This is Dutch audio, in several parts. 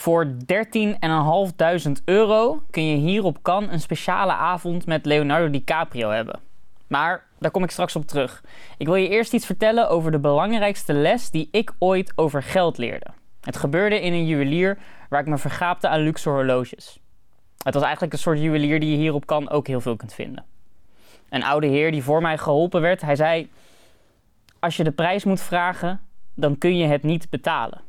Voor 13.500 euro kun je hier op Cannes een speciale avond met Leonardo DiCaprio hebben. Maar daar kom ik straks op terug. Ik wil je eerst iets vertellen over de belangrijkste les die ik ooit over geld leerde. Het gebeurde in een juwelier waar ik me vergaapte aan luxe horloges. Het was eigenlijk een soort juwelier die je hier op Cannes ook heel veel kunt vinden. Een oude heer die voor mij geholpen werd, hij zei... Als je de prijs moet vragen, dan kun je het niet betalen.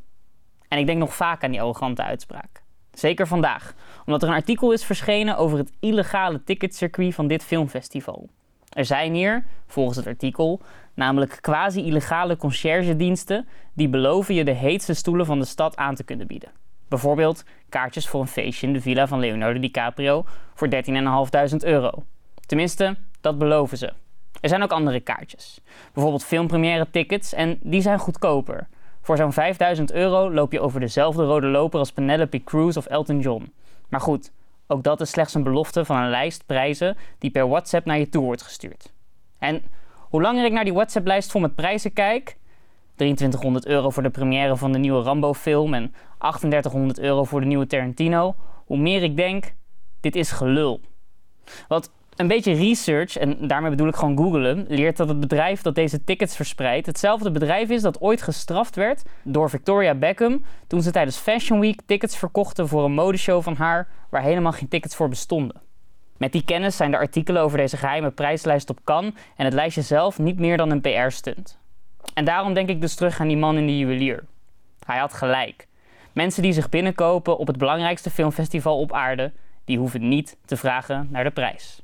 En ik denk nog vaak aan die arrogante uitspraak. Zeker vandaag, omdat er een artikel is verschenen over het illegale ticketcircuit van dit filmfestival. Er zijn hier, volgens het artikel, namelijk quasi-illegale conciërgediensten die beloven je de heetste stoelen van de stad aan te kunnen bieden. Bijvoorbeeld kaartjes voor een feestje in de villa van Leonardo DiCaprio voor 13.500 euro. Tenminste, dat beloven ze. Er zijn ook andere kaartjes. Bijvoorbeeld filmpremière tickets en die zijn goedkoper. Voor zo'n 5000 euro loop je over dezelfde rode loper als Penelope Cruz of Elton John. Maar goed, ook dat is slechts een belofte van een lijst prijzen die per WhatsApp naar je toe wordt gestuurd. En hoe langer ik naar die WhatsApp-lijst vol met prijzen kijk, 2300 euro voor de première van de nieuwe Rambo-film en 3800 euro voor de nieuwe Tarantino, hoe meer ik denk, dit is gelul. Want een beetje research, en daarmee bedoel ik gewoon googlen, leert dat het bedrijf dat deze tickets verspreidt hetzelfde bedrijf is dat ooit gestraft werd door Victoria Beckham toen ze tijdens Fashion Week tickets verkochten voor een modeshow van haar waar helemaal geen tickets voor bestonden. Met die kennis zijn de artikelen over deze geheime prijslijst op kan en het lijstje zelf niet meer dan een PR-stunt. En daarom denk ik dus terug aan die man in de juwelier. Hij had gelijk. Mensen die zich binnenkopen op het belangrijkste filmfestival op aarde, die hoeven niet te vragen naar de prijs.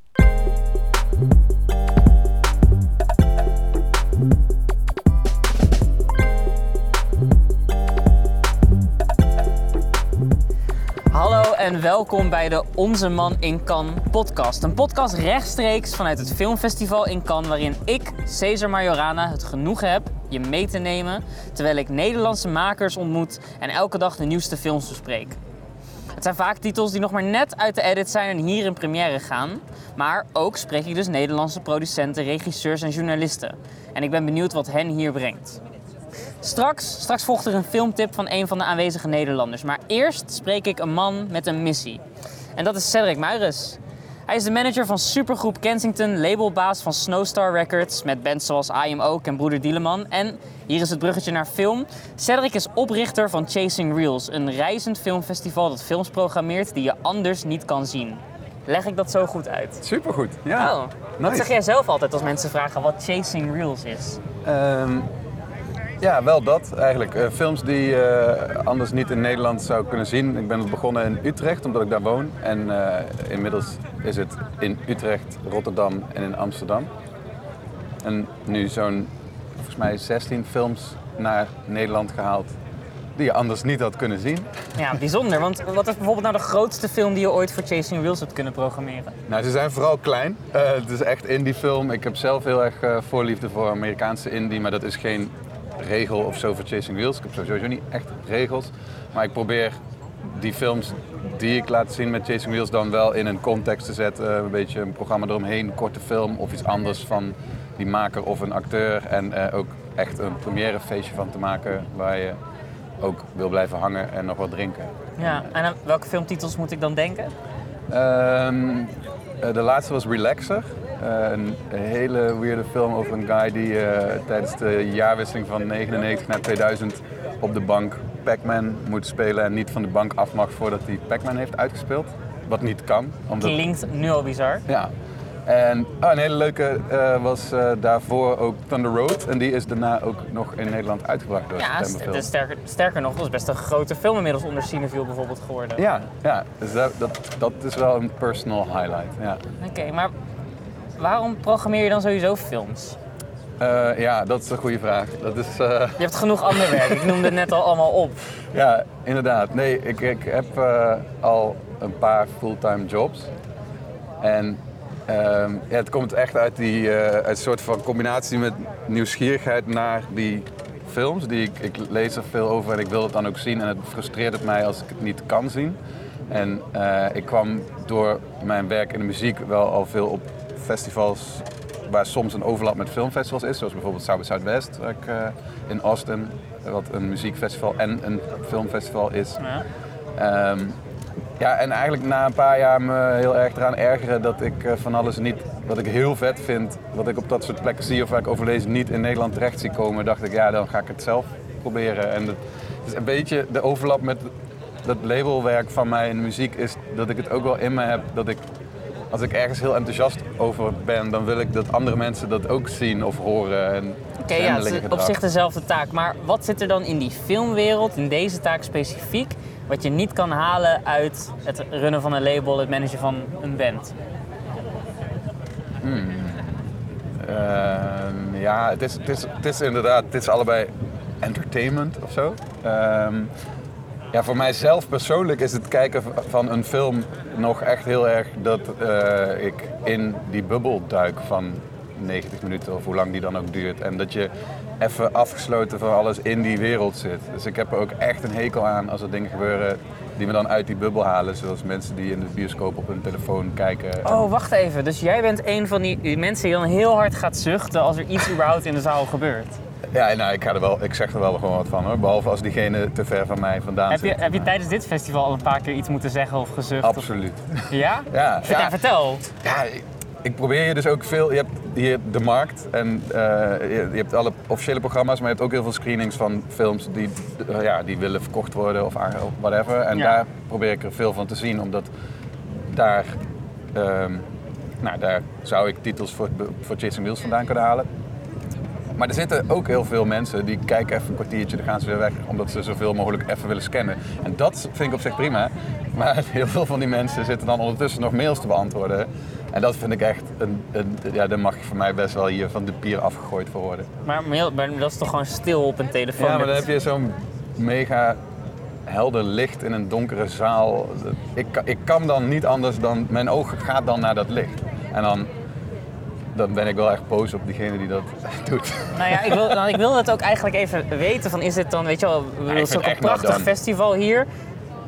Hallo en welkom bij de Onze Man in Cannes podcast. Een podcast rechtstreeks vanuit het filmfestival in Cannes waarin ik, Cesar Majorana, het genoegen heb je mee te nemen terwijl ik Nederlandse makers ontmoet en elke dag de nieuwste films bespreek. Het zijn vaak titels die nog maar net uit de edit zijn en hier in première gaan. Maar ook spreek ik dus Nederlandse producenten, regisseurs en journalisten. En ik ben benieuwd wat hen hier brengt. Straks, straks volgt er een filmtip van een van de aanwezige Nederlanders. Maar eerst spreek ik een man met een missie. En dat is Cedric Muiris. Hij is de manager van supergroep Kensington, labelbaas van Snowstar Records met bands zoals I Am Oak en Broeder Dieleman. En hier is het bruggetje naar film. Cedric is oprichter van Chasing Reels, een reizend filmfestival dat films programmeert die je anders niet kan zien. Leg ik dat zo goed uit? Supergoed, ja. Oh, wat zeg jij zelf altijd als mensen vragen wat Chasing Reels is? Ehm, ja, wel dat eigenlijk. Eh, films die je anders niet in Nederland zou kunnen zien. Ik ben begonnen in Utrecht, omdat ik daar woon. En eh, inmiddels is het in Utrecht, Rotterdam en in Amsterdam. En nu zo'n, volgens mij 16 films naar Nederland gehaald die je anders niet had kunnen zien. Ja, bijzonder. Want wat is bijvoorbeeld nou de grootste film die je ooit voor Chasing Reels hebt kunnen programmeren? Nou, ze zijn vooral klein. Eh, het is echt indie film. Ik heb zelf heel erg voorliefde voor Amerikaanse indie, maar dat is geen regel of zo voor Chasing Wheels. Ik heb sowieso niet echt regels. Maar ik probeer die films die ik laat zien met Chasing Wheels dan wel in een context te zetten. Een beetje een programma eromheen, een korte film of iets anders van die maker of een acteur. En uh, ook echt een premièrefeestje van te maken waar je ook wil blijven hangen en nog wat drinken. Ja, en aan welke filmtitels moet ik dan denken? Um, de laatste was Relaxer. Uh, een hele weirde film over een guy die uh, tijdens de jaarwisseling van 99 naar 2000 op de bank Pac-Man moet spelen en niet van de bank af mag voordat hij Pac-Man heeft uitgespeeld. Wat niet kan. Omdat... Klinkt nu al bizar. Ja. En oh, een hele leuke uh, was daarvoor ook Thunder Road. En die is daarna ook nog in Nederland uitgebracht door Ja, st sterker, sterker nog, dat is best een grote film inmiddels onder Cineville bijvoorbeeld geworden. Ja, ja dus dat, dat, dat is wel een personal highlight. Ja. Oké, okay, maar waarom programmeer je dan sowieso films? Uh, ja, dat is een goede vraag. Dat is, uh... Je hebt genoeg ander werk. Ik noemde het net al allemaal op. Ja, inderdaad. Nee, ik, ik heb uh, al een paar fulltime jobs. En ja, het komt echt uit, die, uit een soort van combinatie met nieuwsgierigheid naar die films. Die ik, ik lees er veel over en ik wil het dan ook zien. En het frustreert het mij als ik het niet kan zien. En ik kwam door mijn werk in de muziek wel al veel op festivals waar soms een overlap met filmfestivals is, zoals bijvoorbeeld South by Southwest waar ik, uh, in Austin, wat een muziekfestival en een filmfestival is. Ja. Ehm, ja, en eigenlijk na een paar jaar me heel erg eraan ergeren dat ik eh, van alles niet, wat ik heel vet vind, wat ik op dat soort plekken zie of waar ik over lees, niet in Nederland terecht zie komen, dacht ik, ja, dan ga ik het zelf proberen. En het is een beetje de overlap met dat labelwerk van mij in muziek is dat ik het ook wel in me heb dat ik als ik ergens heel enthousiast over ben, dan wil ik dat andere mensen dat ook zien of horen. En Oké, ja, het is op zich dezelfde taak. Maar wat zit er dan in die filmwereld, in deze taak specifiek, wat je niet kan halen uit het runnen van een label, het managen van een band? Ehm, ja, het is, het, is, het is inderdaad, het is allebei entertainment of zo. Ehm, ja, voor mijzelf persoonlijk is het kijken van een film nog echt heel erg dat eh, ik in die bubbel duik van 90 minuten of hoe lang die dan ook duurt. En dat je even afgesloten van alles in die wereld zit. Dus ik heb er ook echt een hekel aan als er dingen gebeuren die me dan uit die bubbel halen. Zoals mensen die in de bioscoop op hun telefoon kijken. Oh, wacht even. Dus jij bent een van die, die mensen die dan heel hard gaat zuchten als er iets überhaupt in de zaal gebeurt. Ja, nou, ik, ga er wel, ik zeg er wel gewoon wat van hoor. Behalve als diegene te ver van mij vandaan Heb je, zit. heb je tijdens dit festival al een paar keer iets moeten zeggen of gezucht? of- Absoluut. Ja? Ja, Vertel, ja. vertel. Ja, ik- probeer je dus ook veel. Je hebt hier de markt en eh, je, je hebt alle officiële programma's, maar je hebt ook heel veel screenings van films die, eh, ja, die willen verkocht worden of, whatever. En Ja. daar probeer ik er veel van te zien, omdat daar, ehm, nou, daar zou ik titels voor, voor Chasing Wheels vandaan kunnen halen. Maar er zitten ook heel veel mensen die kijken even een kwartiertje, dan gaan ze weer weg, omdat ze zoveel mogelijk even willen scannen. En dat vind ik op zich prima. Maar heel veel van die mensen zitten dan ondertussen nog mails te beantwoorden. En dat vind ik echt, een, een, ja, daar mag je voor mij best wel hier van de pier afgegooid voor worden. Maar, mail- maar dat is toch gewoon stil op een telefoon? Ja, maar dan heb je zo'n mega helder licht in een donkere zaal. Ik, ik kan dan niet anders dan, mijn oog gaat dan naar dat licht. En dan, dan ben ik wel echt boos op diegene die dat doet. Nou ja, ik wil, nou, ik wil het ook eigenlijk even weten. Van, is dit dan, weet je wel, vind het is ook het een echt not prachtig festival hier.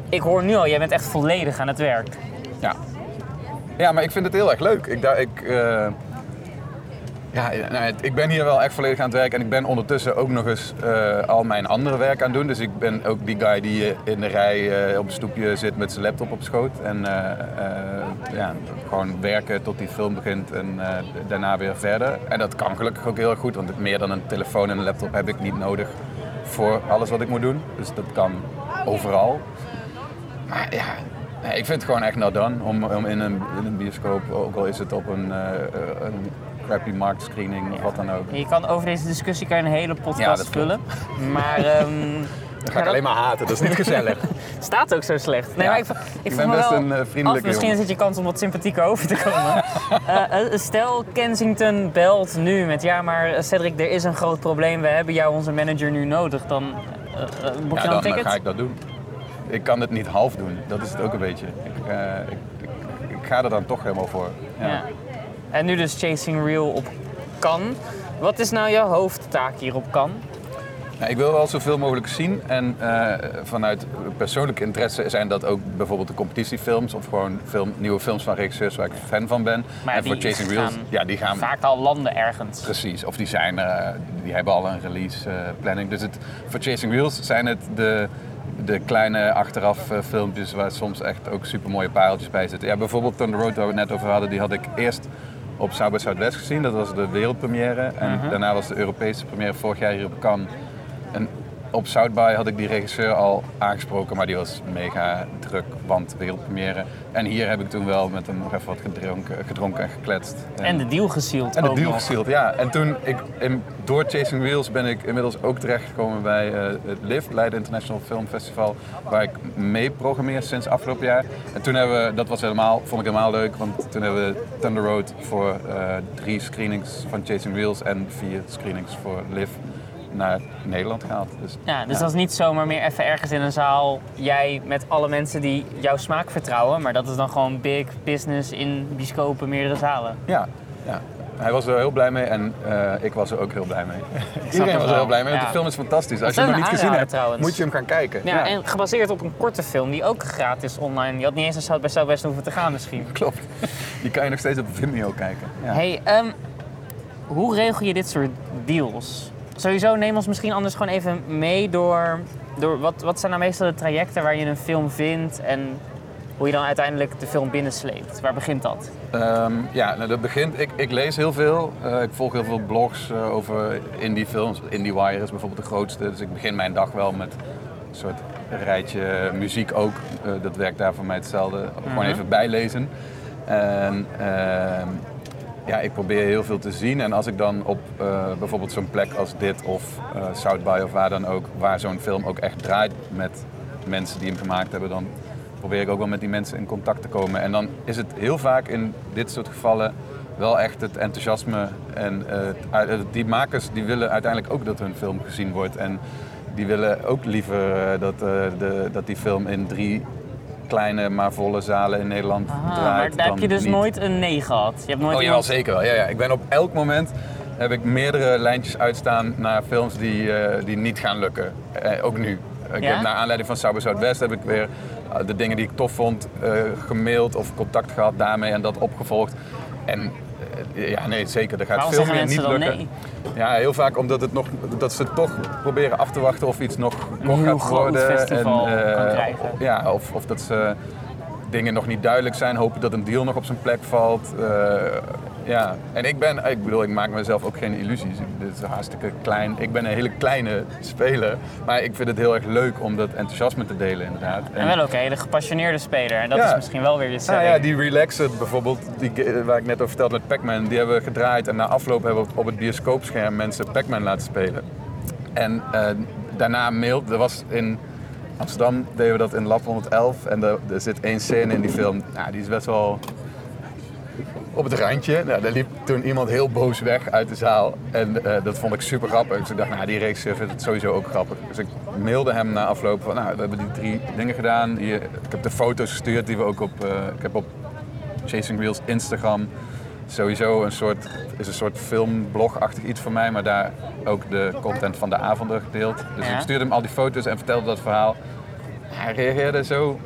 Ik hoor nu al, jij bent echt volledig aan het werk. Ja. Ja, maar ik vind het heel erg leuk. Ik, daar- ik, eh, ja, nou, het- ik ben hier wel echt volledig aan het werk en ik ben ondertussen ook nog eens eh, al mijn andere werk aan het doen. Dus ik ben ook die guy die eh, in de rij eh, op een stoepje zit met zijn laptop op schoot. En eh, eh, ja, gewoon werken tot die film begint en eh, daarna weer verder. En dat kan gelukkig ook heel erg goed, want meer dan een telefoon en een laptop heb ik niet nodig voor alles wat ik moet doen. Dus dat kan overal. Maar ja, nee, ik vind het gewoon echt not done om, om in, een, in een bioscoop, ook al is het op een, eh, eh, een crappy marktscreening of wat dan ook. Je kan over deze discussie kan je een hele Ja, podcast dat vullen. Maar ehm, Dan ga ik alleen maar haten, dat is niet gezellig. het staat ook zo slecht. Nee, Ja. maar ik, ik, Ik ben best wel een, eh, vriendelijke af, misschien is het je kans om wat sympathieker over te komen. Eh, eh, stel, Kensington belt nu met ja, maar Cedric, er is een groot probleem. We hebben jou, onze manager, nu nodig. Dan eh, boek Ja, je dan dan een ticket? ga ik dat doen. Ik kan het niet half doen, dat is het ook een beetje. Ik, eh, ik, ik, ik ga er dan toch helemaal voor. Ja. En nu dus Chasing Real op Cannes. Wat is nou jouw hoofdtaak hier op Cannes? Nou, ik wil wel zoveel mogelijk zien en eh, vanuit persoonlijke interesse zijn dat ook bijvoorbeeld de competitiefilms of gewoon film, nieuwe films van regisseurs waar ik fan van ben. Maar en die voor Chasing Reels, gaan ja, die gaan Vaak al landen ergens. Precies, of die zijn, eh, die hebben al een release eh, planning. Dus het, voor Chasing Wheels zijn het de, de kleine achteraf filmpjes waar soms echt ook super mooie pareltjes bij zitten. Ja, bijvoorbeeld Thunder Road waar we het net over hadden, die had ik eerst op South by Southwest gezien. Dat was de wereldpremière. En Mhm. daarna was de Europese première vorig jaar hier op Cannes. En op South by had ik die regisseur al aangesproken, maar die was mega druk, want wereldpremière. En hier heb ik toen wel met hem nog even wat gedronken, gedronken en gekletst. En de deal gesield En de deal gesield, ja. En toen, ik, in, door Chasing Wheels ben ik inmiddels ook terechtgekomen bij eh, het LIF, Leiden International Film Festival, waar ik mee programmeer sinds afgelopen jaar. En toen hebben we, dat was helemaal, vond ik helemaal leuk, want toen hebben we Thunder Road voor eh, drie screenings van Chasing Wheels en vier screenings voor LIF naar Nederland gehaald. Dus, Ja, dus dat is niet zomaar meer even ergens in een zaal, jij met alle mensen die jouw smaak vertrouwen. Maar dat is dan gewoon big business in bioscopen, meerdere zalen. Ja, ja. Hij was er heel blij mee en eh, ik was er ook heel blij mee. Iedereen was er wel. heel blij mee, want Ja. de film is fantastisch. Als je hem nog niet gezien hebt, trouwens. moet je hem gaan kijken. Ja, en gebaseerd op een korte film die ook gratis online. Je had niet eens naar South by Southwest hoeven te gaan misschien. Klopt. Die kan je nog steeds op Vimeo kijken. Ja. Hey, ehm, hoe regel je dit soort deals? Sowieso neem ons misschien anders gewoon even mee door door, wat, wat zijn nou meestal de trajecten waar je een film vindt en hoe je dan uiteindelijk de film binnensleept? Waar begint dat? Ehm, ja, nou, dat begint. Ik, ik lees heel veel. Eh, ik volg heel veel blogs eh, over indie films. IndieWire is bijvoorbeeld de grootste. Dus ik begin mijn dag wel met een soort rijtje muziek ook. Eh, dat werkt daar voor mij hetzelfde. Gewoon Mhm. even bijlezen. En ehm, ja, ik probeer heel veel te zien. En als ik dan op eh, bijvoorbeeld zo'n plek als dit of eh South by of waar dan ook, waar zo'n film ook echt draait met mensen die hem gemaakt hebben, dan probeer ik ook wel met die mensen in contact te komen. En dan is het heel vaak in dit soort gevallen wel echt het enthousiasme. En eh, die makers die willen uiteindelijk ook dat hun film gezien wordt. En die willen ook liever dat, de, dat die film in drie kleine maar volle zalen in Nederland draait. maar daar heb je dus niet. nooit een nee gehad. Je hebt nooit Oh jawel, zeker wel. Ja, ja. Ik ben op elk moment heb ik meerdere lijntjes uitstaan naar films die, eh, die niet gaan lukken. Eh, ook nu. Ik Ja? heb naar aanleiding van Sauber Zuidwest heb ik weer eh, de dingen die ik tof vond gemaild of contact gehad daarmee en dat opgevolgd. En ja, nee, zeker. Dat gaat Waarom veel meer niet lukken. nee? Ja, heel vaak omdat het nog, dat ze toch proberen af te wachten of iets nog heel gaat worden. kan krijgen. Ja, of, of dat ze dingen nog niet duidelijk zijn, hopen dat een deal nog op zijn plek valt. Eh, ja, en ik ben, ik bedoel, ik maak mezelf ook geen illusies. Dit is hartstikke klein. Ik ben een hele kleine speler, maar ik vind het heel erg leuk om dat enthousiasme te delen, inderdaad. En wel ook een hele gepassioneerde speler. En dat Ja. is misschien wel weer je Nou selling. ja, die Relaxed bijvoorbeeld, die, waar ik net over vertelde met Pac-Man, die hebben we gedraaid. En na afloop hebben we op het bioscoopscherm mensen Pac-Man laten spelen. En eh, daarna mailde, er was in Amsterdam deden we dat in Lab 111. En er, er zit één scène in die film, nou, die is best wel op het randje. Nou, daar liep toen iemand heel boos weg uit de zaal. En eh, dat vond ik super grappig. Dus ik dacht, nou, die regisseur vindt het sowieso ook grappig. Dus ik mailde hem na afloop van, nou, we hebben die drie dingen gedaan. Hier, ik heb de foto's gestuurd die we ook op, eh, ik heb op Chasing Reels Instagram sowieso een soort, is een soort filmblogachtig iets voor mij, maar daar ook de content van de avonden gedeeld. Dus Ja. ik stuurde hem al die foto's en vertelde dat verhaal. Hij reageerde zo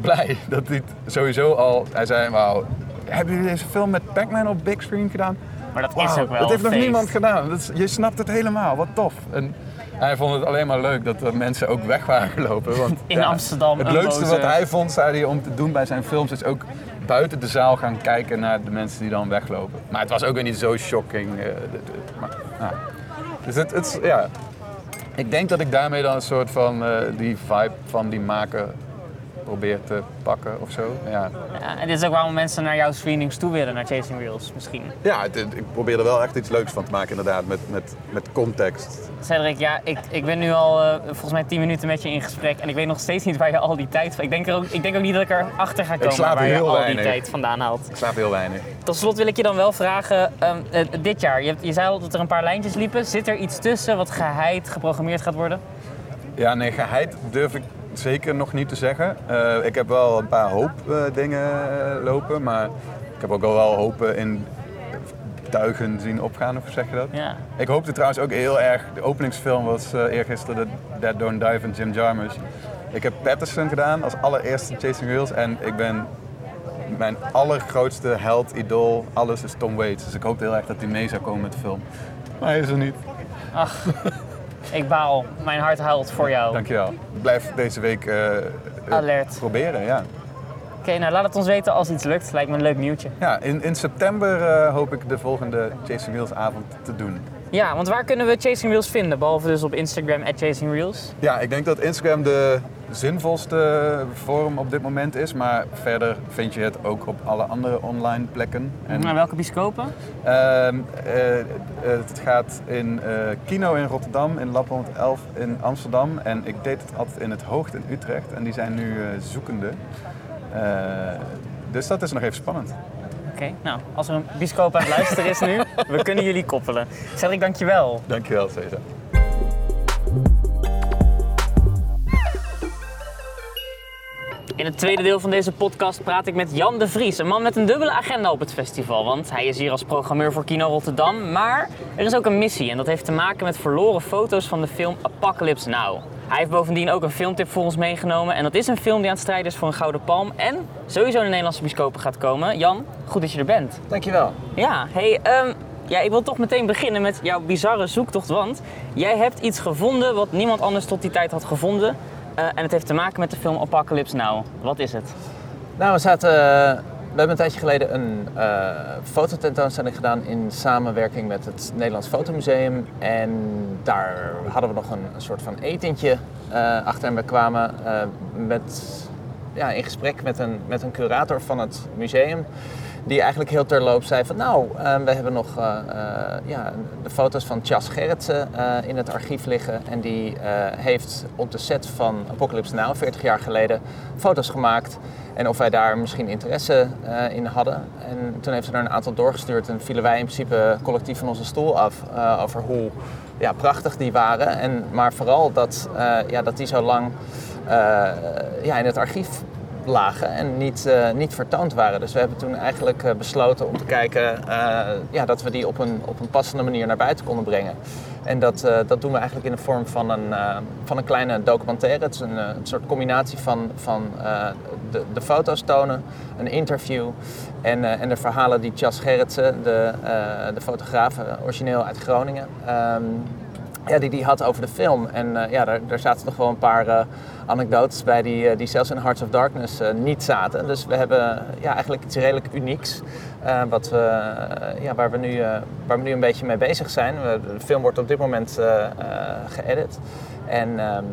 blij dat hij sowieso al, hij zei, wauw, hebben jullie deze film met Pac-Man op big screen gedaan? maar dat is ook wel dat heeft nog feest. niemand gedaan. Dat is- je snapt het helemaal, wat tof. En hij vond het alleen maar leuk dat er mensen ook weg waren gelopen. Want, In Amsterdam Het leukste boze- wat hij vond, zei hij, om te doen bij zijn films, is ook buiten de zaal gaan kijken naar de mensen die dan weglopen. Maar het was ook weer niet zo shocking. eh, maar, ja. Dus het, ja. Ik denk dat ik daarmee dan een soort van eh, die vibe van die maker probeer te pakken of zo. Ja, Ja, en dit is ook waarom mensen naar jouw screenings toe willen, naar Chasing Reels misschien. ja het- het- ik probeer er wel echt iets leuks van te maken inderdaad, met, met, met context. Cedric, ja, ik, ik ben nu al eh, volgens mij 10 minuten met je in gesprek en ik weet nog steeds niet waar je al die tijd... Ik denk, er ook, ik denk ook niet dat ik erachter ga komen slaap waar je al die tijd vandaan haalt. Ik slaap heel weinig. Tot slot wil ik je dan wel vragen, ehm, eh, dit jaar, je, hebt- je zei al dat er een paar lijntjes liepen. Zit er iets tussen wat geheid geprogrammeerd gaat worden? Ja, nee, geheid durf ik zeker nog niet te zeggen. Eh, ik heb wel een paar hoop eh, dingen lopen, maar ik heb ook al wel hopen in tuigen zien opgaan, of zeg je dat? Ja. Ik hoopte trouwens ook heel erg, de openingsfilm was eh eergisteren de Dead Don't Die van Jim Jarmusch. Ik heb Patterson gedaan als allereerste Chasing Wheels en ik ben mijn allergrootste held, idool, alles is Tom Waits. Dus ik hoopte heel erg dat hij mee zou komen met de film. Maar hij is er niet. Ach, ik baal. Mijn hart huilt voor jou. Dankjewel. Ik blijf deze week eh, eh, Alert. proberen, ja. Oké, nou laat het ons weten als iets lukt. Lijkt me een leuk nieuwtje. Ja, in, in september eh, hoop ik de volgende Chasing Wheels avond te doen. Ja, want waar kunnen we Chasing Reels vinden? Behalve dus op Instagram, at Chasing Reels. Ja, ik denk dat Instagram de zinvolste vorm op dit moment is, maar verder vind je het ook op alle andere online plekken. En, En welke bioscopen? ehm, eh, eh, het gaat in eh, Kino in Rotterdam, in Lab 111 in Amsterdam en ik deed het altijd in het Hoogt in Utrecht en die zijn nu eh, zoekende. Eh, dus dat is nog even spannend. Oké, nou, als er een bioscoop aan het luisteren is nu, we kunnen jullie koppelen. Cedric, dankjewel. Dankjewel, Cesar. In het tweede deel van deze podcast praat ik met Jan de Vries, een man met een dubbele agenda op het festival. Want hij is hier als programmeur voor Kino Rotterdam, maar er is ook een missie en dat heeft te maken met verloren foto's van de film Apocalypse Now. Hij heeft bovendien ook een filmtip voor ons meegenomen en dat is een film die aan het strijden is voor een Gouden Palm en sowieso in de Nederlandse bioscopen gaat komen. Jan, goed dat je er bent. Dankjewel. Ja, hey, ehm, ja, ik wil toch meteen beginnen met jouw bizarre zoektocht. Want jij hebt iets gevonden wat niemand anders tot die tijd had gevonden. Uh, en het heeft te maken met de film Apocalypse Now. Wat is het? Nou, we zaten... We hebben een tijdje geleden een uh, fototentoonstelling gedaan in samenwerking met het Nederlands Fotomuseum. En daar hadden we nog een, soort van etentje uh, achter. En we kwamen uh, met, ja, in gesprek met een, met een curator van het museum. Die eigenlijk heel terloops zei van nou, we hebben nog ja, de foto's van Chas Gerritsen in het archief liggen. En die heeft op de set van Apocalypse Now, 40 jaar geleden, foto's gemaakt. En of wij daar misschien interesse in hadden. En toen heeft ze er een aantal doorgestuurd en vielen wij in principe collectief van onze stoel af over hoe ja, prachtig die waren. En, maar vooral dat, ja, dat die zo lang ja, in het archief lagen en niet, niet vertoond waren. Dus we hebben toen eigenlijk besloten om te kijken ja, dat we die op een, op een passende manier naar buiten konden brengen. En dat, dat doen we eigenlijk in de vorm van een, van een kleine documentaire. Het is een, een soort combinatie van, van de, de foto's tonen, een interview en, en de verhalen die Chas Gerritsen, de, de fotograaf, origineel uit Groningen, um, ja, die die had over de film. En uh, ja, daar, daar zaten toch wel een paar uh, anekdotes bij die, uh, die zelfs in Hearts of Darkness niet zaten. Dus we hebben ja, eigenlijk iets redelijk unieks. wat we, ja, waar, we nu, waar we nu een beetje mee bezig zijn. de film wordt op dit moment geëdit. En um,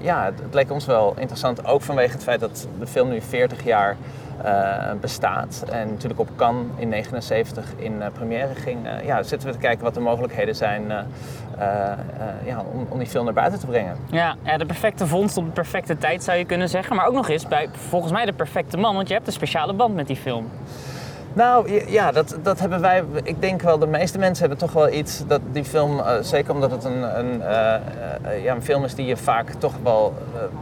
ja, het leek ons wel interessant, ook vanwege het feit dat de film nu 40 jaar uh, bestaat. En natuurlijk op Cannes in 79 in uh, première ging. Uh, ja, zitten we te kijken wat de mogelijkheden zijn ja, om, om, die film naar buiten te brengen. Ja, ja, de perfecte vondst op de perfecte tijd zou je kunnen zeggen. Maar ook nog eens bij volgens mij de perfecte man, want je hebt een speciale band met die film. Nou ja, dat, dat hebben wij. Ik denk wel, de meeste mensen hebben toch wel iets. Dat die film, uh, zeker omdat het een, een, uh, uh, ja, een film is die je vaak toch wel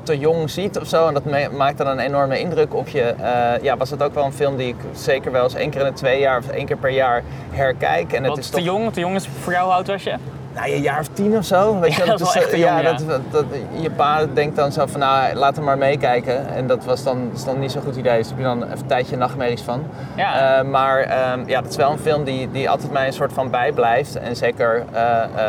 te jong ziet of zo. En dat maakt dan een enorme indruk op je. ja, was het ook wel een film die ik zeker wel eens één keer in de twee jaar of één keer per jaar herkijk. En het Wat is te toch... jong? Te jong is voor jou, hoe oud was je? Nou, een jaar of tien of zo. Weet ja, je, dat is echt jong, ja, ja. Dat, dat, je pa denkt dan zo van, nou, laat hem maar meekijken. En dat was dan, is dan niet zo'n goed idee. Dus daar heb je dan even een tijdje nachtmerries van. Ja. Uh, maar um, ja, dat is wel een film die, die altijd mij een soort van bijblijft. En zeker, uh, uh,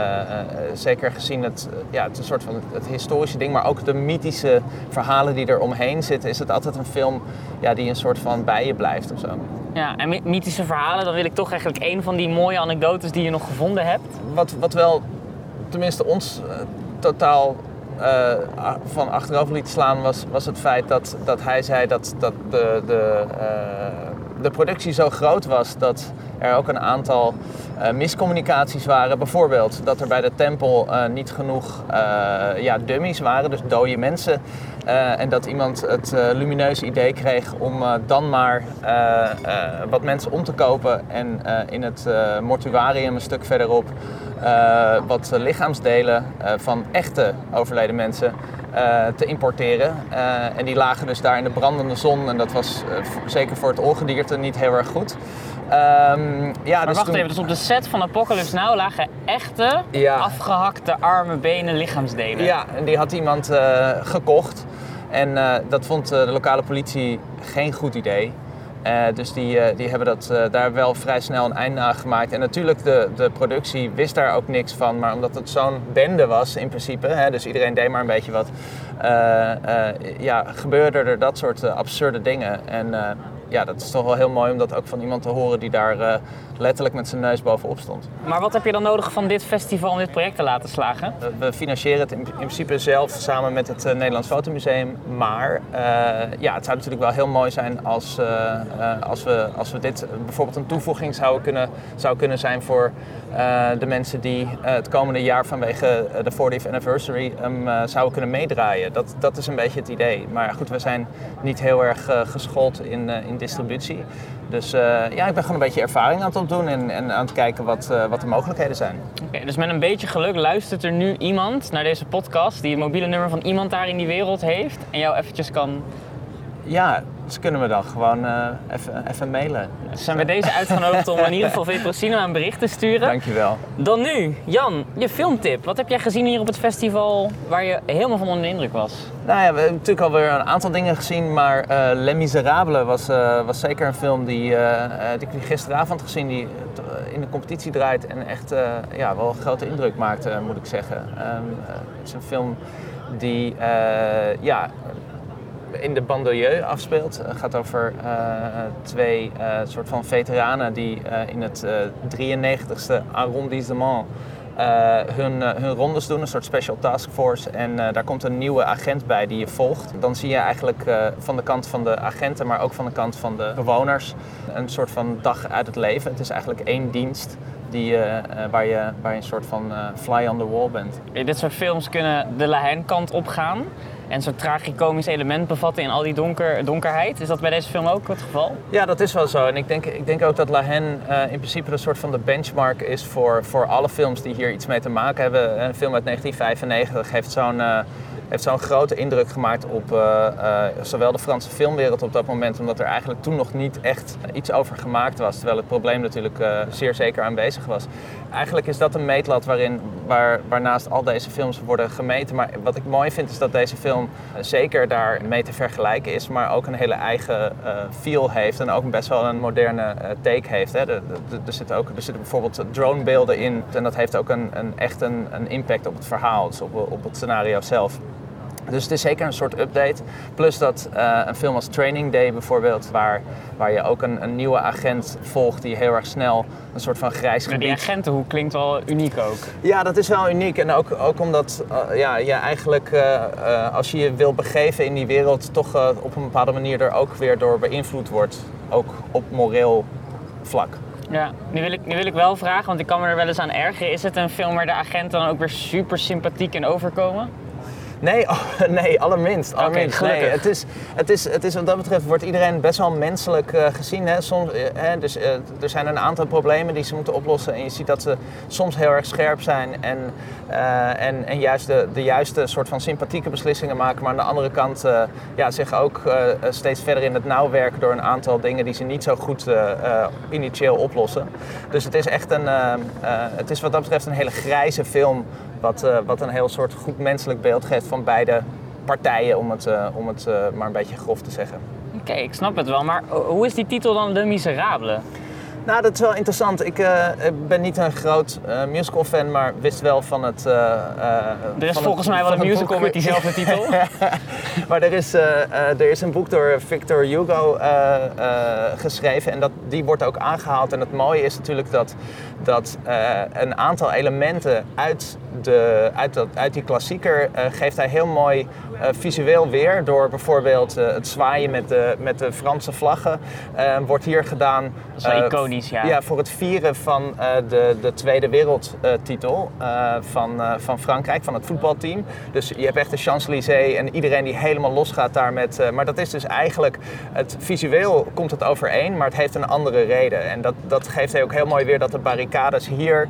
zeker gezien het, ja, het, een soort van het historische ding, maar ook de mythische verhalen die er omheen zitten, is het altijd een film ja, die een soort van bij je blijft of zo. Ja, en mythische verhalen, dan wil ik toch eigenlijk één van die mooie anekdotes die je nog gevonden hebt. Wat, wat wel tenminste ons uh, totaal uh, van achterover liet slaan, was, was het feit dat, dat hij zei dat, dat de, de, uh, de productie zo groot was dat er ook een aantal miscommunicaties waren. Bijvoorbeeld dat er bij de tempel niet genoeg ja, dummies waren, dus dode mensen. Uh, en dat iemand het uh, lumineuze idee kreeg om uh, dan maar wat mensen om te kopen en in het mortuarium een stuk verderop wat lichaamsdelen van echte overleden mensen te importeren. en die lagen dus daar in de brandende zon en dat was zeker voor het ongedierte niet heel erg goed. Um, ja, maar dus wacht toen... even, dus op de set van Apocalypse Now lagen echte, Ja. afgehakte armen, benen, lichaamsdelen. Ja, en die had iemand uh, gekocht. En uh, dat vond uh, de lokale politie geen goed idee. Uh, dus die, die hebben dat, daar wel vrij snel een einde aan gemaakt. En natuurlijk, de, de productie wist daar ook niks van. Maar omdat het zo'n bende was in principe, hè, dus iedereen deed maar een beetje wat. ja, gebeurden er dat soort absurde dingen. En ja, dat is toch wel heel mooi om dat ook van iemand te horen die daar uh, letterlijk met zijn neus bovenop stond. Maar wat heb je dan nodig van dit festival om dit project te laten slagen? We, we financieren het in, in, principe zelf samen met het uh, Nederlands Fotomuseum. Maar uh, ja, het zou natuurlijk wel heel mooi zijn als, als, we, als we dit bijvoorbeeld een toevoeging zou kunnen, zou kunnen zijn voor de mensen die het komende jaar vanwege de 40th anniversary um, zouden kunnen meedraaien. Dat, dat is een beetje het idee. Maar goed, we zijn niet heel erg geschoold in, in distributie. Dus uh, ja, ik ben gewoon een beetje ervaring aan het opdoen en, en aan het kijken wat, uh, wat de mogelijkheden zijn. Oké, dus met een beetje geluk luistert er nu iemand naar deze podcast die het mobiele nummer van iemand daar in die wereld heeft en jou eventjes kan Ja, ze kunnen me dan gewoon eh, even, even mailen. Ze zijn bij deze uitgenodigd om in ieder geval Vetrocino een bericht te sturen. Dankjewel. Dan nu, Jan, je filmtip. Wat heb jij gezien hier op het festival waar je helemaal van onder de indruk was? Nou ja, we hebben natuurlijk alweer een aantal dingen gezien, maar eh Les Miserables was, eh, was zeker een film die, die ik gisteravond gezien, die in de competitie draait en echt ja, wel een grote indruk maakte, moet ik zeggen. Ehm, eh, het is een film die ja, in de banlieue afspeelt. Het gaat over eh, twee eh, soort van veteranen die eh, in het eh 93ste arrondissement eh, hun, hun rondes doen, een soort special task force. En daar komt een nieuwe agent bij die je volgt. Dan zie je eigenlijk van de kant van de agenten, maar ook van de kant van de bewoners, een soort van dag uit het leven. Het is eigenlijk één dienst die, waar, je, waar een soort van fly on the wall bent. Dit soort films kunnen de Lahen-kant opgaan en zo'n tragicomisch element bevatten in al die donker, donkerheid. Is dat bij deze film ook het geval? Ja, dat is wel zo. En ik denk, ik denk ook dat La Haine eh, in principe een soort van de benchmark is voor, voor alle films die hier iets mee te maken hebben. Een film uit 1995 heeft zo'n eh, heeft zo'n grote indruk gemaakt op eh, eh, zowel de Franse filmwereld op dat moment, omdat er eigenlijk toen nog niet echt iets over gemaakt was. Terwijl het probleem natuurlijk eh, zeer zeker aanwezig was. Eigenlijk is dat een meetlat waarin, waar, waarnaast al deze films worden gemeten. Maar wat ik mooi vind is dat deze film zeker daar mee te vergelijken is, maar ook een hele eigen feel heeft en ook best wel een moderne take heeft. Hè. Er zitten ook, er zitten bijvoorbeeld dronebeelden in en dat heeft ook een, een, echt een, een impact op het verhaal, dus op, op het scenario zelf. Dus het is zeker een soort update. Plus dat eh, een film als Training Day bijvoorbeeld, waar, waar je ook een, een nieuwe agent volgt die heel erg snel een soort van grijs Maar die gebied... agentenhoek klinkt wel uniek ook. Ja, dat is wel uniek. En ook, ook omdat eh, ja, je eigenlijk, eh, als je je wil begeven in die wereld, toch op een bepaalde manier er ook weer door beïnvloed wordt. Ook op moreel vlak. Ja, nu wil, ik, nu wil ik wel vragen, want ik kan me er wel eens aan ergeren. Is het een film waar de agenten dan ook weer super sympathiek in overkomen? Nee, oh, nee, allerminst. allerminst. nee, het, is, het, is, het is wat dat betreft wordt iedereen best wel menselijk eh, gezien. Hè? Soms, eh, hè, dus, eh, er zijn een aantal problemen die ze moeten oplossen. En je ziet dat ze soms heel erg scherp zijn en, en, en juist de, de juiste soort van sympathieke beslissingen maken. Maar aan de andere kant ja, zich ook steeds verder in het nauw werken door een aantal dingen die ze niet zo goed initieel oplossen. Dus het is echt een, het is wat dat betreft een hele grijze film. Wat, eh, wat een heel soort goed menselijk beeld geeft van beide partijen, om het, eh, om het eh, maar een beetje grof te zeggen. Oké, ik snap het wel, maar hoe is die titel dan Le Miserable? Nou, dat is wel interessant. Ik eh, ben niet een groot eh, musical-fan, maar wist wel van het... eh, Er is volgens het- mij wel een musical boek- met diezelfde titel. maar er is, er is een boek door Victor Hugo geschreven en dat, die wordt ook aangehaald. En het mooie is natuurlijk dat, dat een aantal elementen uit, de, uit, dat, uit die klassieker geeft hij heel mooi eh, visueel weer. Door bijvoorbeeld eh, het zwaaien met de, met de Franse vlaggen eh, wordt hier gedaan. is wel eh, iconisch, ja. Ja, voor het vieren van de, de Tweede Wereldtitel van, van Frankrijk, van het voetbalteam. Dus je hebt echt de Champs-Élysées en iedereen die helemaal losgaat daar met... maar dat is dus eigenlijk, het visueel komt het overeen, maar het heeft een andere reden. En dat, dat geeft hij ook heel mooi weer dat de barricades hier,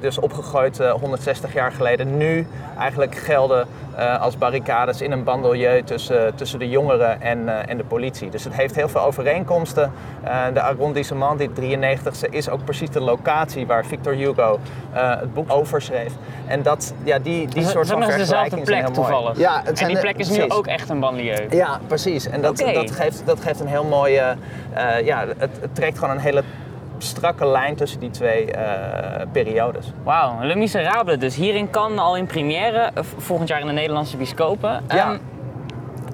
dus opgegooid eh, 160 jaar geleden, nu eigenlijk gelden eh, als barricades in een bandelieu tussen, tussen de jongeren en, eh, en de politie. Dus het heeft heel veel overeenkomsten. Eh, de arrondissement, die 93ste, is ook precies de locatie waar Victor Hugo het boek over schreef. En dat, ja, die, die soort van dezelfde vergelijkingen zijn toevallig. Ja, het en die plek is nu precies. ook echt een banlieue. Ja, precies. En dat, dat, geeft, dat geeft een heel mooie... ja, het, het trekt gewoon een hele strakke lijn tussen die twee eh, periodes. Wauw, Le Miserable dus. Hier in Cannes al in première, eh, volgend jaar in de Nederlandse bioscopen. Ja. Ehm,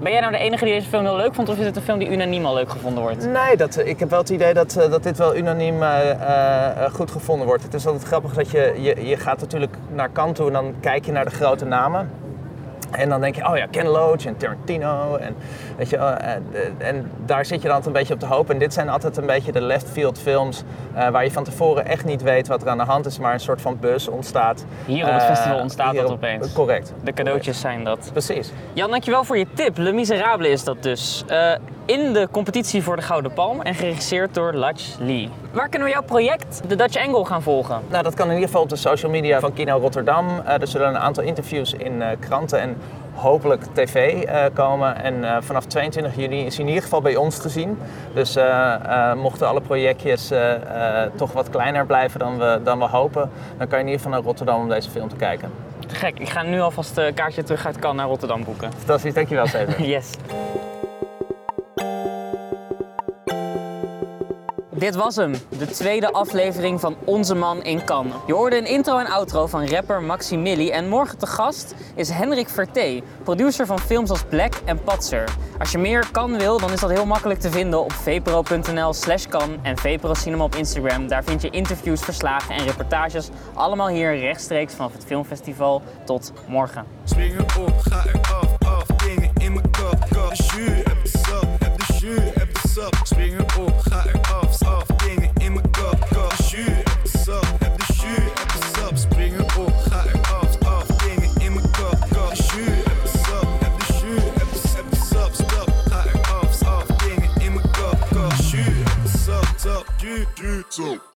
ben jij nou de enige die deze film heel leuk vond of is het een film die unaniem al leuk gevonden wordt? Nee, dat, ik heb wel het idee dat, eh, dat dit wel unaniem eh, eh, goed gevonden wordt. Het is altijd grappig dat je, je, je gaat natuurlijk naar Cannes toe en dan kijk je naar de grote namen. En dan denk je, oh ja, Ken Loach en Tarantino. En, weet je, en daar zit je dan altijd een beetje op de hoop. En dit zijn altijd een beetje de left field films... eh, waar je van tevoren echt niet weet wat er aan de hand is... maar een soort van buzz ontstaat. Hier op het Eh, festival ontstaat dat op- opeens. Correct. De cadeautjes zijn dat. Precies. Jan, dankjewel voor je tip. Le Miserable is dat dus. Eh, in de competitie voor de Gouden Palm en geregisseerd door Lach Lee. Waar kunnen we jouw project, de Dutch Angle, gaan volgen? Nou, dat kan in ieder geval op de social media van Kino Rotterdam. Eh, er zullen een aantal interviews in eh, kranten en hopelijk tv eh, komen. En vanaf 22 juni is hij in ieder geval bij ons te zien. Dus mochten alle projectjes toch wat kleiner blijven dan we, dan we hopen, dan kan je in ieder geval naar Rotterdam om deze film te kijken. Te gek. Ik ga nu alvast een kaartje terug uit Cannes naar Rotterdam boeken. Fantastisch, dankjewel Steven. Yes. Dit was hem, de tweede aflevering van Onze Man in Cannes. Je hoorde een intro en outro van rapper Maximili en morgen te gast is Henrik Verté, producer van films als Black en Patser. Als je meer kan wil, dan is dat heel makkelijk te vinden op vpro.nl slash kan en vpro cinema op Instagram. Daar vind je interviews, verslagen en reportages, allemaal hier rechtstreeks vanaf het filmfestival. Tot morgen. Springen op, ga eraf, af, dingen in mijn kop. Jus, heb de sap. Springen op, ga eraf, af, dingen in mijn kop. De jus, heb de sap, heb de jus, heb de sap. Springen op, ga eraf, af, dingen in mijn kop. De jus, heb de sap, heb de jus, heb de, heb de sap, stap. Ga eraf, af, dingen in mijn kop. De jus, heb de sap, stap, jus, jus, zo.